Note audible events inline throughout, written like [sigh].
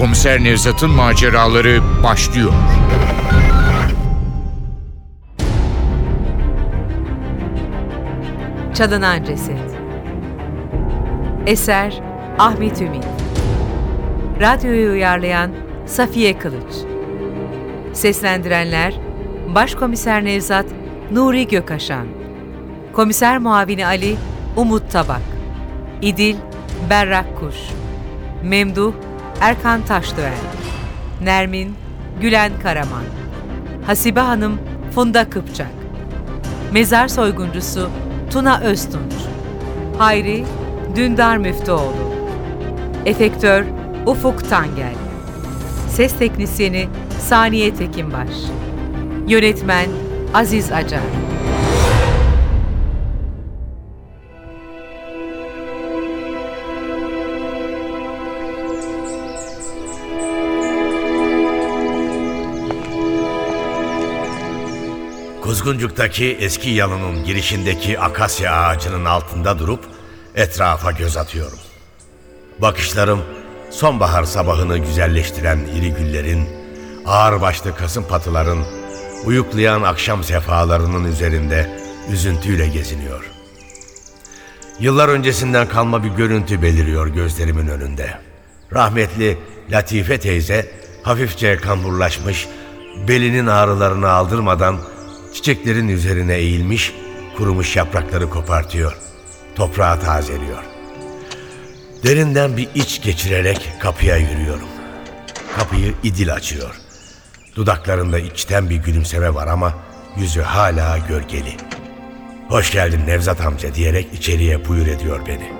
Komiser Nevzat'ın maceraları başlıyor. Çalınan Ceset. Eser Ahmet Ümit. Radyoyu uyarlayan Safiye Kılıç. Seslendirenler Başkomiser Nevzat Nuri Gökaşan Komiser Muavini Ali Umut Tabak. İdil Berrak Kuş. Memduh Erkan Taşdöğen Nermin Gülen Karaman. Hasibe Hanım Funda Kıpçak. Mezar soyguncusu Tuna Öztunç. Hayri Dündar Müftüoğlu. Efektör Ufuk Tangel. Ses teknisyeni Saniye Tekinbaş. Yönetmen Aziz Acar Kuzguncuk'taki eski yalının girişindeki akasya ağacının altında durup etrafa göz atıyorum. Bakışlarım sonbahar sabahını güzelleştiren iri güllerin, ağırbaşlı kasım patıların, uyuklayan akşam sefalarının üzerinde üzüntüyle geziniyor. Yıllar öncesinden kalma bir görüntü beliriyor gözlerimin önünde. Rahmetli Latife teyze hafifçe kamburlaşmış, belinin ağrılarını aldırmadan çiçeklerin üzerine eğilmiş, kurumuş yaprakları kopartıyor. Toprağı tazeliyor. Derinden bir iç geçirerek kapıya yürüyorum. Kapıyı idil açıyor. Dudaklarında içten bir gülümseme var ama yüzü hala gölgeli. Hoş geldin Nevzat amca diyerek içeriye buyur ediyor beni.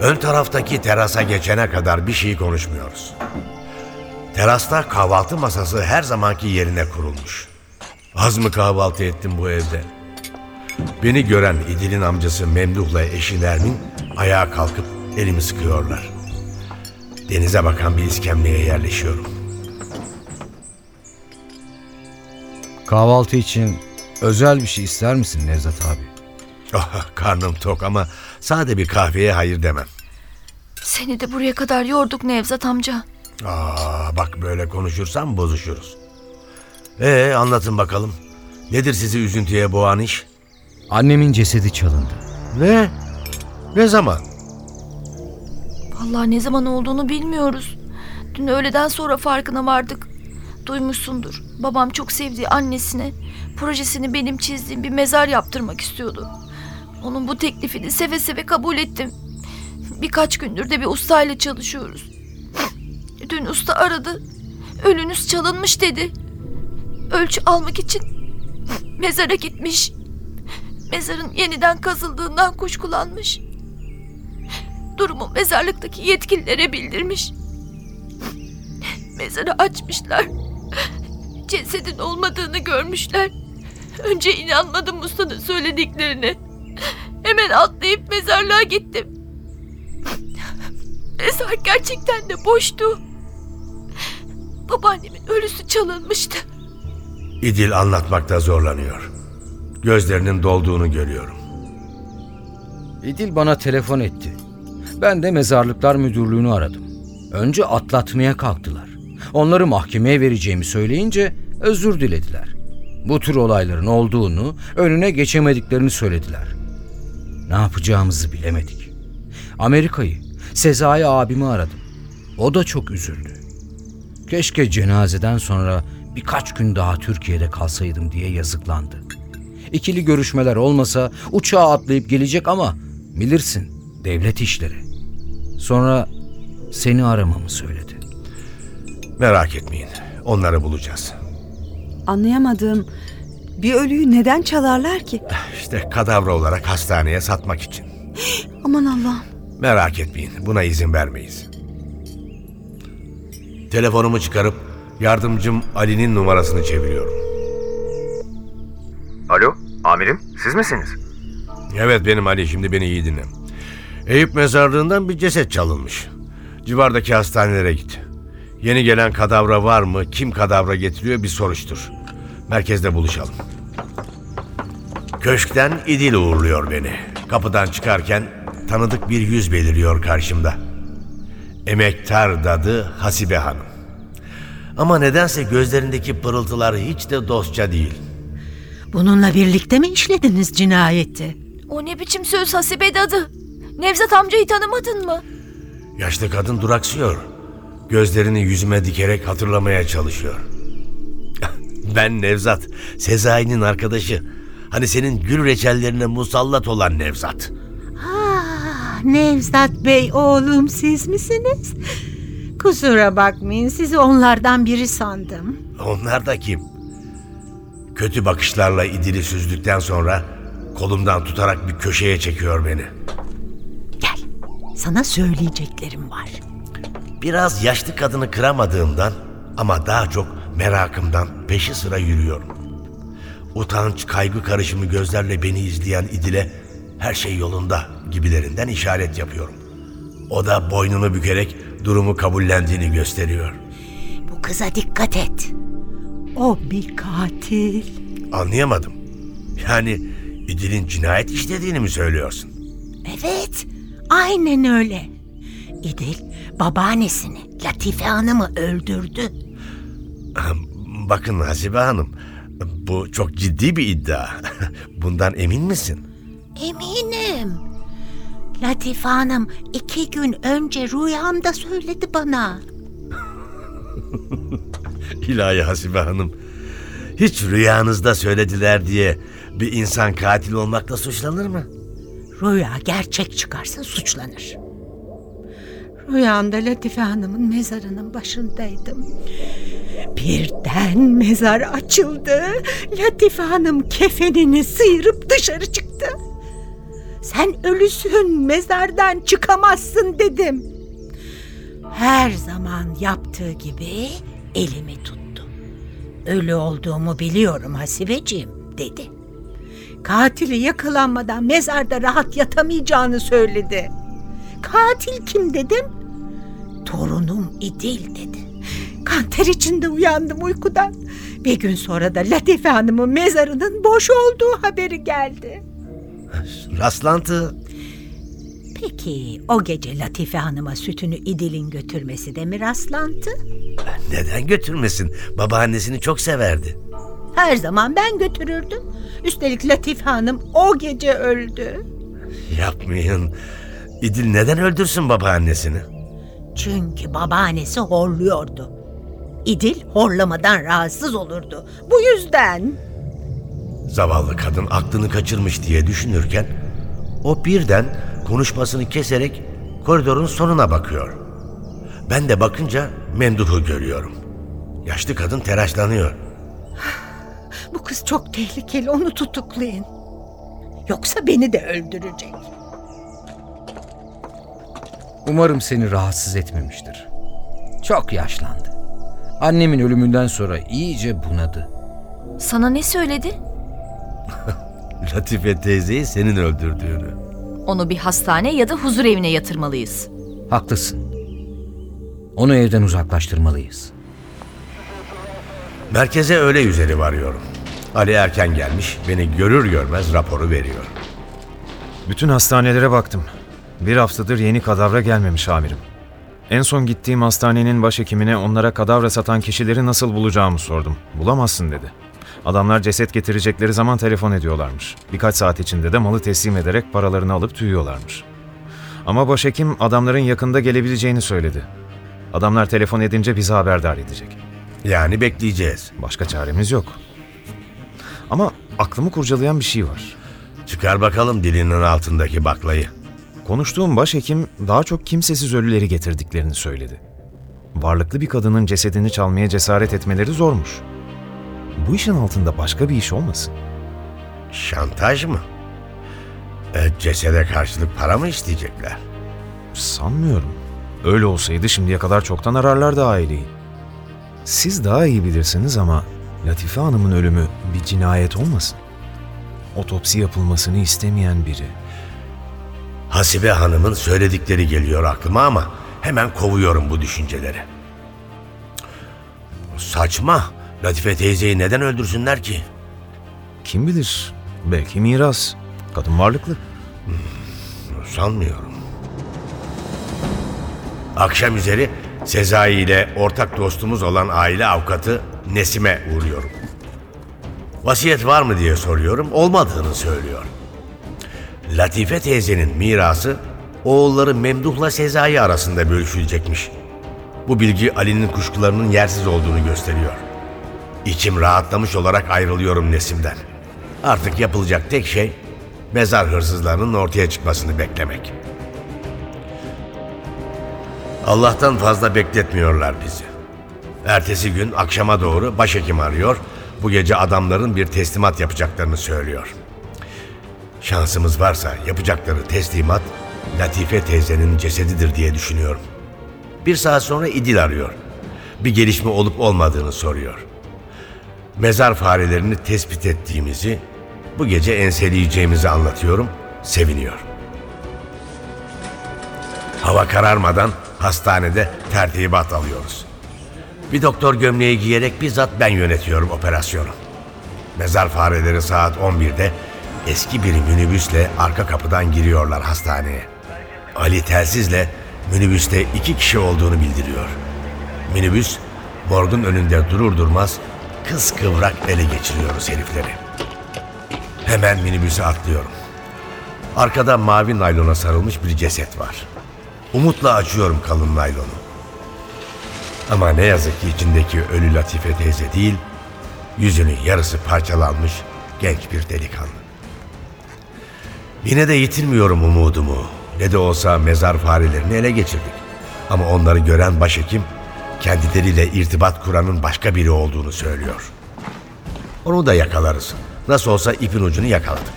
Ön taraftaki terasa geçene kadar bir şey konuşmuyoruz. Terasta kahvaltı masası her zamanki yerine kurulmuş. Az mı kahvaltı ettim bu evde? Beni gören İdil'in amcası Memduh'la eşi Nermin ayağa kalkıp elimi sıkıyorlar. Denize bakan bir iskemleye yerleşiyorum. Kahvaltı için özel bir şey ister misin Nevzat abi? Oh, karnım tok ama sade bir kahveye hayır demem. Seni de buraya kadar yorduk Nevzat amca. Aa, bak böyle konuşursam bozuşuruz. Ee anlatın bakalım. Nedir sizi üzüntüye boğan iş? Annemin cesedi çalındı. Ne? Ne zaman? Vallahi ne zaman olduğunu bilmiyoruz. Dün öğleden sonra farkına vardık. Duymuşsundur. Babam çok sevdiği annesine projesini benim çizdiğim bir mezar yaptırmak istiyordu. Onun bu teklifini seve seve kabul ettim. Birkaç gündür de bir ustayla çalışıyoruz. Dün usta aradı. Ölünüz çalınmış dedi. Ölçü almak için mezara gitmiş. Mezarın yeniden kazıldığından kuşkulanmış. Durumu mezarlıktaki yetkililere bildirmiş. Mezarı açmışlar. Cesedin olmadığını görmüşler. Önce inanmadım ustanın söylediklerine. Hemen atlayıp mezarlığa gittim. Mezar gerçekten de boştu. Babaannemin ölüsü çalınmıştı. İdil anlatmakta zorlanıyor. Gözlerinin dolduğunu görüyorum. İdil bana telefon etti. Ben de mezarlıklar müdürlüğünü aradım. Önce atlatmaya kalktılar. Onları mahkemeye vereceğimi söyleyince özür dilediler. Bu tür olayların olduğunu, önüne geçemediklerini söylediler. Ne yapacağımızı bilemedik. Amerika'yı, Sezai abimi aradım. O da çok üzüldü. Keşke cenazeden sonra birkaç gün daha Türkiye'de kalsaydım diye yazıklandı. İkili görüşmeler olmasa uçağa atlayıp gelecek ama bilirsin devlet işleri. Sonra seni aramamı söyledi. Merak etmeyin. Onları bulacağız. Anlayamadığım bir ölüyü neden çalarlar ki? İşte kadavra olarak hastaneye satmak için. Aman Allah'ım. Merak etmeyin. Buna izin vermeyiz. Telefonumu çıkarıp yardımcım Ali'nin numarasını çeviriyorum. Alo, amirim siz misiniz? Evet benim Ali. Şimdi beni iyi dinle. Eyüp mezarlığından bir ceset çalınmış. Civardaki hastanelere git. Yeni gelen kadavra var mı? Kim kadavra getiriyor bir soruştur. Merkezde buluşalım. Köşkten İdil uğurluyor beni. Kapıdan çıkarken tanıdık bir yüz beliriyor karşımda. Emektar dadı Hasibe Hanım. Ama nedense gözlerindeki pırıltılar hiç de dostça değil. Bununla birlikte mi işlediniz cinayeti? O ne biçim söz Hasibe dadı? Nevzat amcayı tanımadın mı? Yaşlı kadın duraksıyor. Gözlerini yüzüme dikerek hatırlamaya çalışıyor. [laughs] Ben Nevzat, Sezai'nin arkadaşı. Hani senin gül reçellerine musallat olan Nevzat. Nevzat Bey oğlum siz misiniz? Kusura bakmayın sizi onlardan biri sandım. Onlar da kim? Kötü bakışlarla İdil'i süzdükten sonra kolumdan tutarak bir köşeye çekiyor beni. Gel sana söyleyeceklerim var. Biraz yaşlı kadını kıramadığımdan ama daha çok merakımdan peşi sıra yürüyorum. Utanç, kaygı karışımı gözlerle beni izleyen İdil'e her şey yolunda gibilerinden işaret yapıyorum. O da boynunu bükerek durumu kabullendiğini gösteriyor. Bu kıza dikkat et. O bir katil. Anlayamadım. Yani İdil'in cinayet işlediğini mi söylüyorsun? Evet aynen öyle. İdil babaannesini Latife Hanım'ı öldürdü. Bakın Hasibe Hanım, bu çok ciddi bir iddia. [laughs] Bundan emin misin? Eminim. Latife Hanım iki gün önce rüyamda söyledi bana. [laughs] İlahi Hasibe Hanım. Hiç rüyanızda söylediler diye bir insan katil olmakla suçlanır mı? Rüya gerçek çıkarsa suçlanır. Rüyamda Latife Hanım'ın mezarının başındaydım. Birden mezar açıldı. Latife Hanım kefenini sıyırıp dışarı çıktı. Sen ölüsün, mezardan çıkamazsın dedim. Her zaman yaptığı gibi elimi tuttu. Ölü olduğumu biliyorum Hasibeciğim dedi. Katili yakalanmadan mezarda rahat yatamayacağını söyledi. Katil kim dedim? Torunum İdil dedi. Kanter içinde uyandım uykudan. Bir gün sonra da Latife Hanım'ın mezarının boş olduğu haberi geldi. Rastlantı. Peki o gece Latife Hanım'a sütünü İdil'in götürmesi de mi rastlantı? Neden götürmesin? Babaannesini çok severdi. Her zaman ben götürürdüm. Üstelik Latife Hanım o gece öldü. Yapmayın. İdil neden öldürsün babaannesini? Çünkü babaannesi horluyordu. İdil horlamadan rahatsız olurdu. Bu yüzden Zavallı kadın aklını kaçırmış diye düşünürken o birden konuşmasını keserek koridorun sonuna bakıyor. Ben de bakınca Memduh'u görüyorum. Yaşlı kadın telaşlanıyor. [sighs] bu kız çok tehlikeli onu tutuklayın. Yoksa beni de öldürecek. Umarım seni rahatsız etmemiştir. Çok yaşlandı. Annemin ölümünden sonra iyice bunadı. Sana ne söyledi? [laughs] Latife teyzeyi senin öldürdüğünü. Onu bir hastane ya da huzur evine yatırmalıyız. Haklısın. Onu evden uzaklaştırmalıyız. Merkeze öğle üzeri varıyorum. Ali erken gelmiş, beni görür görmez raporu veriyor. Bütün hastanelere baktım. Bir haftadır yeni kadavra gelmemiş amirim. En son gittiğim hastanenin başhekimine onlara kadavra satan kişileri nasıl bulacağımı sordum. Bulamazsın dedi. Adamlar ceset getirecekleri zaman telefon ediyorlarmış. Birkaç saat içinde de malı teslim ederek paralarını alıp tüyüyorlarmış. Ama başhekim adamların yakında gelebileceğini söyledi. Adamlar telefon edince bizi haberdar edecek. Yani bekleyeceğiz. Başka çaremiz yok. Ama aklımı kurcalayan bir şey var. Çıkar bakalım dilinin altındaki baklayı. Konuştuğum başhekim daha çok kimsesiz ölüleri getirdiklerini söyledi. Varlıklı bir kadının cesedini çalmaya cesaret etmeleri zormuş. Bu işin altında başka bir iş olmasın? Şantaj mı? E, cesede karşılık para mı isteyecekler? Sanmıyorum. Öyle olsaydı şimdiye kadar çoktan ararlardı aileyi. Siz daha iyi bilirsiniz ama Latife Hanım'ın ölümü bir cinayet olmasın. Otopsi yapılmasını istemeyen biri. Hasibe Hanım'ın söyledikleri geliyor aklıma ama hemen kovuyorum bu düşünceleri. Saçma. Latife teyzeyi neden öldürsünler ki? Kim bilir Belki miras. Kadın varlıklı. Sanmıyorum. Akşam üzeri Sezai ile ortak dostumuz olan aile avukatı Nesim'e uğruyorum. Vasiyet var mı diye soruyorum, olmadığını söylüyor. Latife teyzenin mirası oğulları Memduh'la Sezai arasında bölüşülecekmiş. Bu bilgi Ali'nin kuşkularının yersiz olduğunu gösteriyor. İçim rahatlamış olarak ayrılıyorum Nesim'den. Artık yapılacak tek şey mezar hırsızlarının ortaya çıkmasını beklemek. Allah'tan fazla bekletmiyorlar bizi. Ertesi gün akşama doğru başhekim arıyor. Bu gece adamların bir teslimat yapacaklarını söylüyor. Şansımız varsa yapacakları teslimat Latife teyzenin cesedidir diye düşünüyorum. Bir saat sonra İdil arıyor. Bir gelişme olup olmadığını soruyor. Mezar farelerini tespit ettiğimizi, bu gece enseleyeceğimizi anlatıyorum, seviniyor. Hava kararmadan hastanede tertibat alıyoruz. Bir doktor gömleği giyerek bizzat ben yönetiyorum operasyonu. Mezar fareleri saat 11'de eski bir minibüsle arka kapıdan giriyorlar hastaneye. Ali telsizle minibüste iki kişi olduğunu bildiriyor. Minibüs morgun önünde durur durmaz kıvrak ele geçiriyoruz herifleri. Hemen minibüse atlıyorum. Arkada mavi naylona sarılmış bir ceset var. Umutla açıyorum kalın naylonu. Ama ne yazık ki içindeki ölü Latife teyze değil, yüzünün yarısı parçalanmış genç bir delikanlı. Yine de yitirmiyorum umudumu. Ne de olsa mezar farelerini ele geçirdik. Ama onları gören başhekim kendileriyle irtibat kuranın başka biri olduğunu söylüyor. Onu da yakalarız. Nasıl olsa ipin ucunu yakaladık.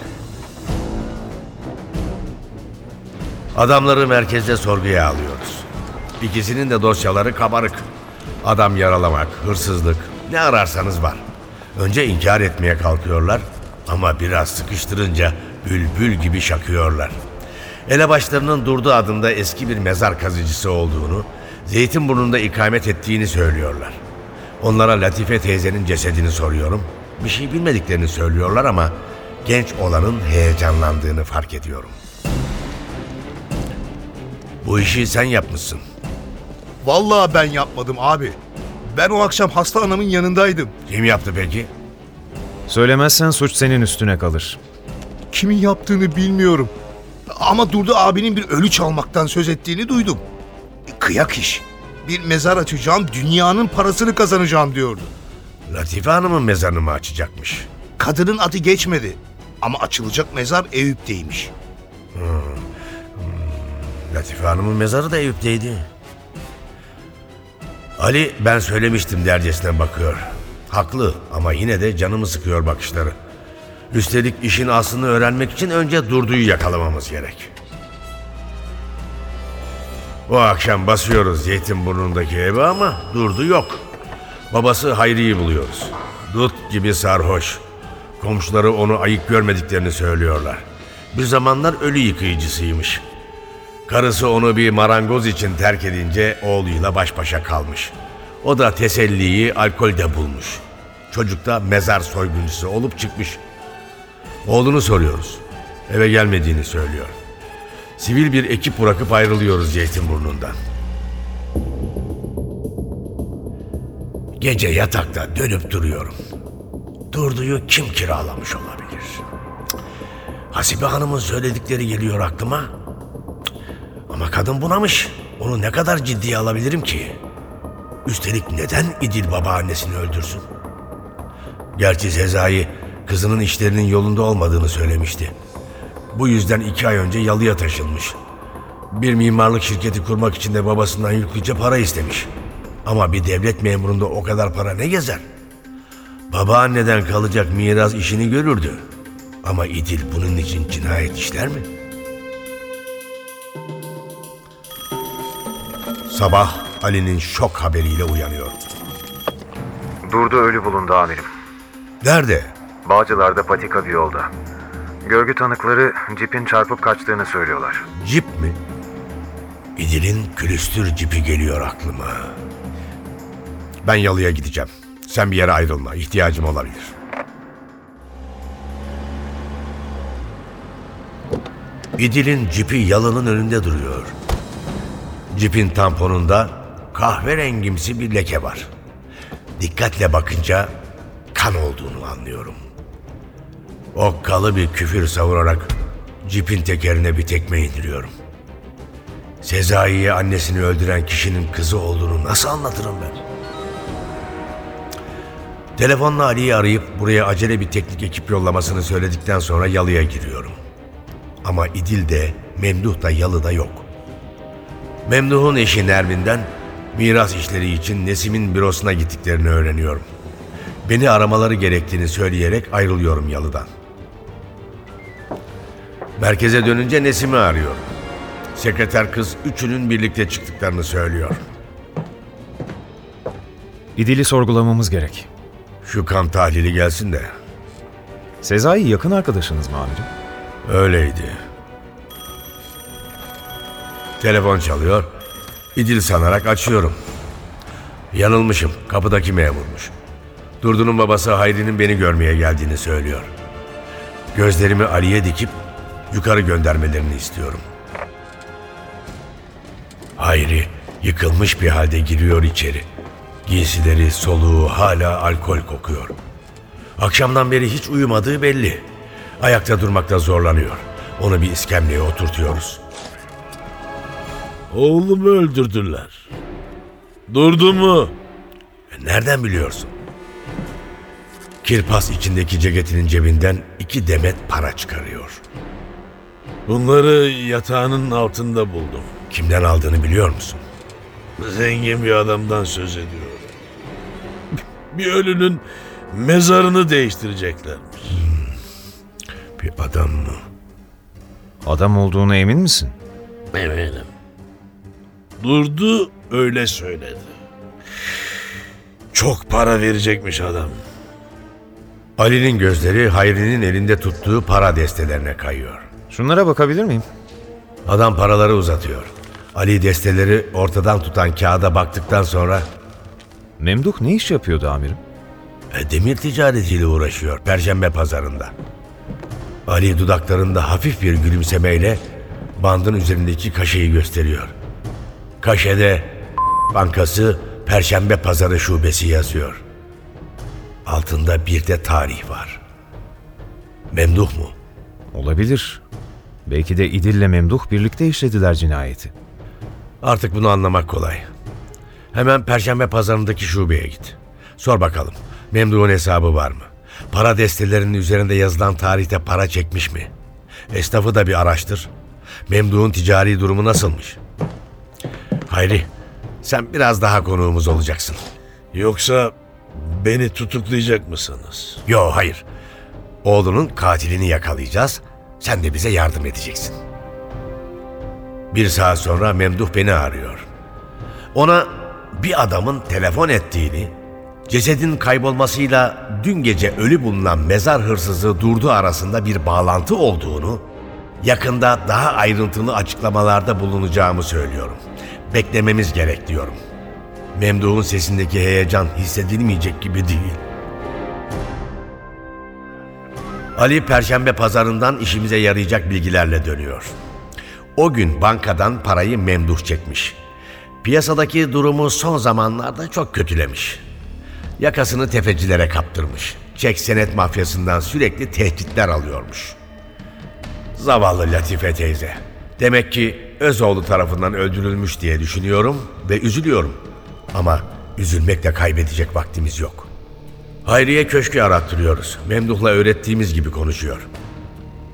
Adamları merkezde sorguya alıyoruz. İkisinin de dosyaları kabarık. Adam yaralamak, hırsızlık, ne ararsanız var. Önce inkar etmeye kalkıyorlar ama biraz sıkıştırınca bülbül gibi şakıyorlar. Elebaşlarının Durdu adında eski bir mezar kazıcısı olduğunu, Zeytinburnu'nda ikamet ettiğini söylüyorlar. Onlara Latife teyzenin cesedini soruyorum. Bir şey bilmediklerini söylüyorlar ama genç olanın heyecanlandığını fark ediyorum. Bu işi sen yapmışsın. Vallahi ben yapmadım abi. Ben o akşam hasta anamın yanındaydım. Kim yaptı peki? Söylemezsen suç senin üstüne kalır. Kimin yaptığını bilmiyorum. Ama Durdu abinin bir ölü çalmaktan söz ettiğini duydum. Kıyak iş. Bir mezar açacağım, dünyanın parasını kazanacağım diyordu. Latife Hanım'ın mezarını mı açacakmış? Kadının adı geçmedi. Ama açılacak mezar Eyüp'teymiş. Latife Hanım'ın mezarı da Eyüp'teydi. Ali ben söylemiştim dercesine bakıyor. Haklı ama yine de canımı sıkıyor bakışları. Üstelik işin aslını öğrenmek için önce Durdu'yu yakalamamız gerek. Bu akşam basıyoruz Zeytinburnu'ndaki eve ama Durdu yok. Babası Hayri'yi buluyoruz. Dut gibi sarhoş. Komşuları onu ayık görmediklerini söylüyorlar. Bir zamanlar ölü yıkayıcısıymış. Karısı onu bir marangoz için terk edince oğluyla baş başa kalmış. O da teselliyi alkolde bulmuş. Çocuk da mezar soyguncusu olup çıkmış. Oğlunu soruyoruz. Eve gelmediğini söylüyor. Sivil bir ekip bırakıp ayrılıyoruz Zeytinburnu'ndan. Gece yatakta dönüp duruyorum. Durduyu kim kiralamış olabilir? Hasibe Hanım'ın söyledikleri geliyor aklıma. Ama kadın bunamış. Onu ne kadar ciddiye alabilirim ki? Üstelik neden İdil babaannesini öldürsün? Gerçi Sezai kızının işlerinin yolunda olmadığını söylemişti. Bu yüzden iki ay önce yalıya taşınmış. Bir mimarlık şirketi kurmak için de babasından yüklüce para istemiş. Ama bir devlet memurunda o kadar para ne gezer? Babaanneden kalacak miras işini görürdü. Ama İdil bunun için cinayet işler mi? Sabah Ali'nin şok haberiyle uyanıyorum. Durdu ölü bulundu amirim. Nerede? Bağcılar'da patika bir yolda. Görgü tanıkları cipin çarpıp kaçtığını söylüyorlar. Cip mi? İdil'in külüstür cipi geliyor aklıma. Ben yalıya gideceğim. Sen bir yere ayrılma. İhtiyacım olabilir. İdil'in cipi yalının önünde duruyor. Cipin tamponunda kahverengimsi bir leke var. Dikkatle bakınca kan olduğunu anlıyorum. Okkalı bir küfür savurarak cipin tekerine bir tekme indiriyorum. Sezai'ye annesini öldüren kişinin kızı olduğunu nasıl anlatırım ben? Telefonla Ali'yi arayıp buraya acele bir teknik ekip yollamasını söyledikten sonra yalıya giriyorum. Ama İdil de Memduh da yalıda yok. Memduh'un eşi Nermin'den miras işleri için Nesim'in bürosuna gittiklerini öğreniyorum. Beni aramaları gerektiğini söyleyerek ayrılıyorum yalıdan. Merkeze dönünce Nesim'i arıyorum. Sekreter kız üçünün birlikte çıktıklarını söylüyor. İdil'i sorgulamamız gerek. Şu kan tahlili gelsin de. Sezai yakın arkadaşınız mı amirim? Öyleydi. Telefon çalıyor. İdil sanarak açıyorum. Yanılmışım. Kapıdaki memurmuş. Durdu'nun babası Hayri'nin beni görmeye geldiğini söylüyor. Gözlerimi Ali'ye dikip yukarı göndermelerini istiyorum. Hayri yıkılmış bir halde giriyor içeri. Giysileri, soluğu hala alkol kokuyor. Akşamdan beri hiç uyumadığı belli. Ayakta durmakta zorlanıyor. Onu bir iskemleye oturtuyoruz. Oğlumu öldürdüler. Durdu mu? E, Nereden biliyorsun? Kirpas içindeki ceketinin cebinden iki demet para çıkarıyor. Bunları yatağının altında buldum. Kimden aldığını biliyor musun? Zengin bir adamdan söz ediyor. Bir ölünün mezarını değiştireceklermiş. Bir adam mı? Adam olduğuna emin misin? Eminim. Durdu öyle söyledi. Çok para verecekmiş adam. Ali'nin gözleri Hayri'nin elinde tuttuğu para destelerine kayıyor. Şunlara bakabilir miyim? Adam paraları uzatıyor. Ali desteleri ortadan tutan kağıda baktıktan sonra Memduh ne iş yapıyordu amirim? e, demir ticaretiyle uğraşıyor Perşembe pazarında. Ali dudaklarında hafif bir gülümsemeyle bandın üzerindeki kaşeyi gösteriyor. Kaşede Bankası Perşembe Pazarı Şubesi yazıyor. Altında bir de tarih var. Memduh mu? Olabilir. Belki de İdil'le Memduh birlikte işlediler cinayeti. Artık bunu anlamak kolay. Hemen Perşembe Pazarı'ndaki şubeye git. Sor bakalım. Memduh'un hesabı var mı? Para destelerinin üzerinde yazılan tarihte para çekmiş mi? Esnafı da bir araştır. Memduh'un ticari durumu nasılmış? Hayri, sen biraz daha konuğumuz olacaksın. Yoksa beni tutuklayacak mısınız? Yo hayır. Oğlunun katilini yakalayacağız. Sen de bize yardım edeceksin. Bir saat sonra Memduh beni arıyor. Ona bir adamın telefon ettiğini, cesedin kaybolmasıyla dün gece ölü bulunan mezar hırsızı Durdu arasında bir bağlantı olduğunu, yakında daha ayrıntılı açıklamalarda bulunacağımı söylüyorum. Beklememiz gerek diyorum. Memduh'un sesindeki heyecan hissedilmeyecek gibi değil. Ali Perşembe pazarından işimize yarayacak bilgilerle dönüyor. O gün bankadan parayı memduh çekmiş. Piyasadaki durumu son zamanlarda çok kötülemiş. Yakasını tefecilere kaptırmış. Çek senet mafyasından sürekli tehditler alıyormuş. Zavallı Latife teyze. Demek ki Özoğlu tarafından öldürülmüş diye düşünüyorum ve üzülüyorum. Ama üzülmekle kaybedecek vaktimiz yok. Hayriye Köşk'ü arattırıyoruz. Memduh'la öğrettiğimiz gibi konuşuyor.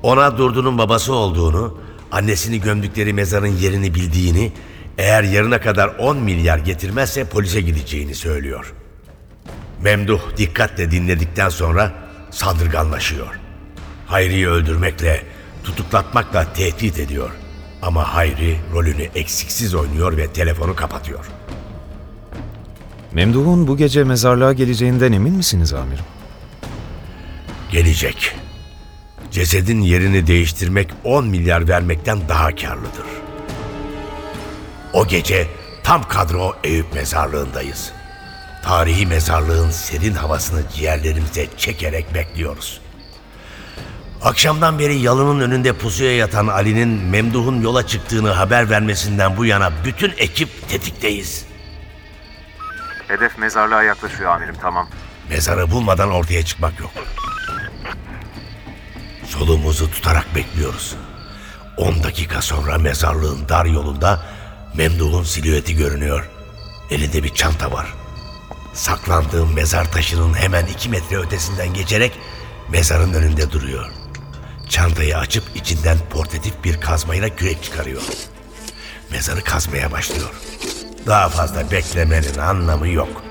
Ona Durdu'nun babası olduğunu, annesini gömdükleri mezarın yerini bildiğini, eğer yarına kadar 10 milyar getirmezse polise gideceğini söylüyor. Memduh dikkatle dinledikten sonra saldırganlaşıyor. Hayri'yi öldürmekle, tutuklatmakla tehdit ediyor. Ama Hayri rolünü eksiksiz oynuyor ve telefonu kapatıyor. Memduh'un bu gece mezarlığa geleceğinden emin misiniz amirim? Gelecek. Cesedin yerini değiştirmek 10 milyar vermekten daha karlıdır. O gece tam kadro Eyüp mezarlığındayız. Tarihi mezarlığın serin havasını ciğerlerimize çekerek bekliyoruz. Akşamdan beri yalının önünde pusuya yatan Ali'nin Memduh'un yola çıktığını haber vermesinden bu yana bütün ekip tetikteyiz. Hedef mezarlığa yaklaşıyor amirim tamam. Mezarı bulmadan ortaya çıkmak yok. Soluğumuzu tutarak bekliyoruz. 10 dakika sonra mezarlığın dar yolunda Memduh'un silüeti görünüyor. Elinde bir çanta var. Saklandığım mezar taşının hemen 2 metre ötesinden geçerek mezarın önünde duruyor. Çantayı açıp içinden portatif bir kazmayla kürek çıkarıyor. Mezarı kazmaya başlıyor. Daha fazla beklemenin anlamı yok.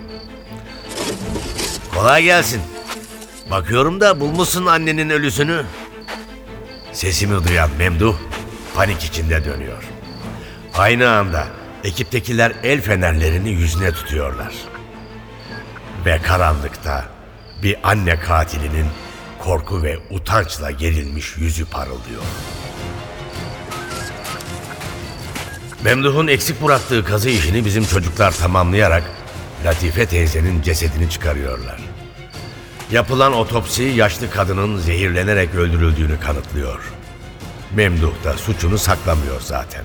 Kolay gelsin. Bakıyorum da bulmuşsun annenin ölüsünü. Sesimi duyan Memduh panik içinde dönüyor. Aynı anda ekiptekiler el fenerlerini yüzüne tutuyorlar. Ve karanlıkta bir anne katilinin korku ve utançla gerilmiş yüzü parıldıyor. Memduh'un eksik bıraktığı kazı işini bizim çocuklar tamamlayarak Latife teyzenin cesedini çıkarıyorlar. Yapılan otopsi yaşlı kadının zehirlenerek öldürüldüğünü kanıtlıyor. Memduh da suçunu saklamıyor zaten.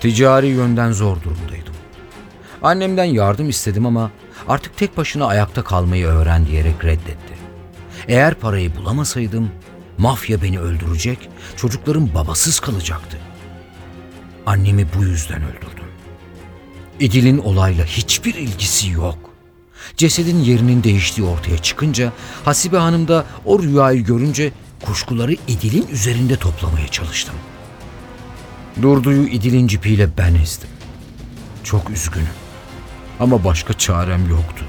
Ticari yönden zor durumdaydım. Annemden yardım istedim ama artık tek başına ayakta kalmayı öğren diyerek reddetti. Eğer parayı bulamasaydım mafya beni öldürecek, çocuklarım babasız kalacaktı. Annemi bu yüzden öldürdüm. İdil'in olayla hiçbir ilgisi yok. Cesedin yerinin değiştiği ortaya çıkınca Hasibe Hanım da o rüyayı görünce kuşkuları İdil'in üzerinde toplamaya çalıştım. Durdu'yu İdil'in cipiyle ben ezdim. Çok üzgünüm. Ama başka çarem yoktu.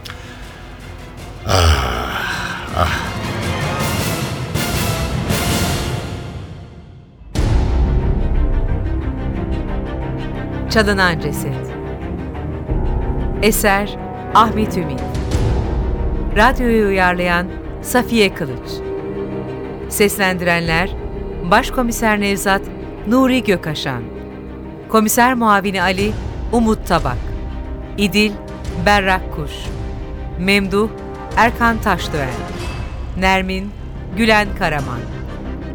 Çalınan Ceset Eser Ahmet Ümit. Radyoyu uyarlayan Safiye Kılıç. Seslendirenler Başkomiser Nevzat Nuri Gökaşan. Komiser Muavini Ali Umut Tabak. İdil Berrak Kuş. Memduh Erkan Taşdöğen. Nermin Gülen Karaman.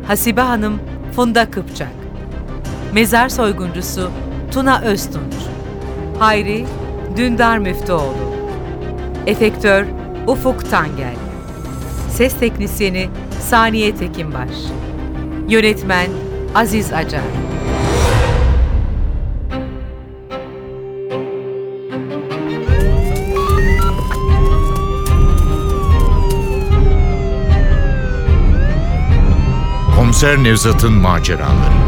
Hasibe Hanım Funda Kıpçak. Mezar soyguncusu Tuna Öztunç Hayri Dündar Müftüoğlu. Efektör Ufuk Tangel. Ses Teknisyeni Saniye Tekinbaş. Yönetmen Aziz Acar. Komiser Nevzat'ın maceraları.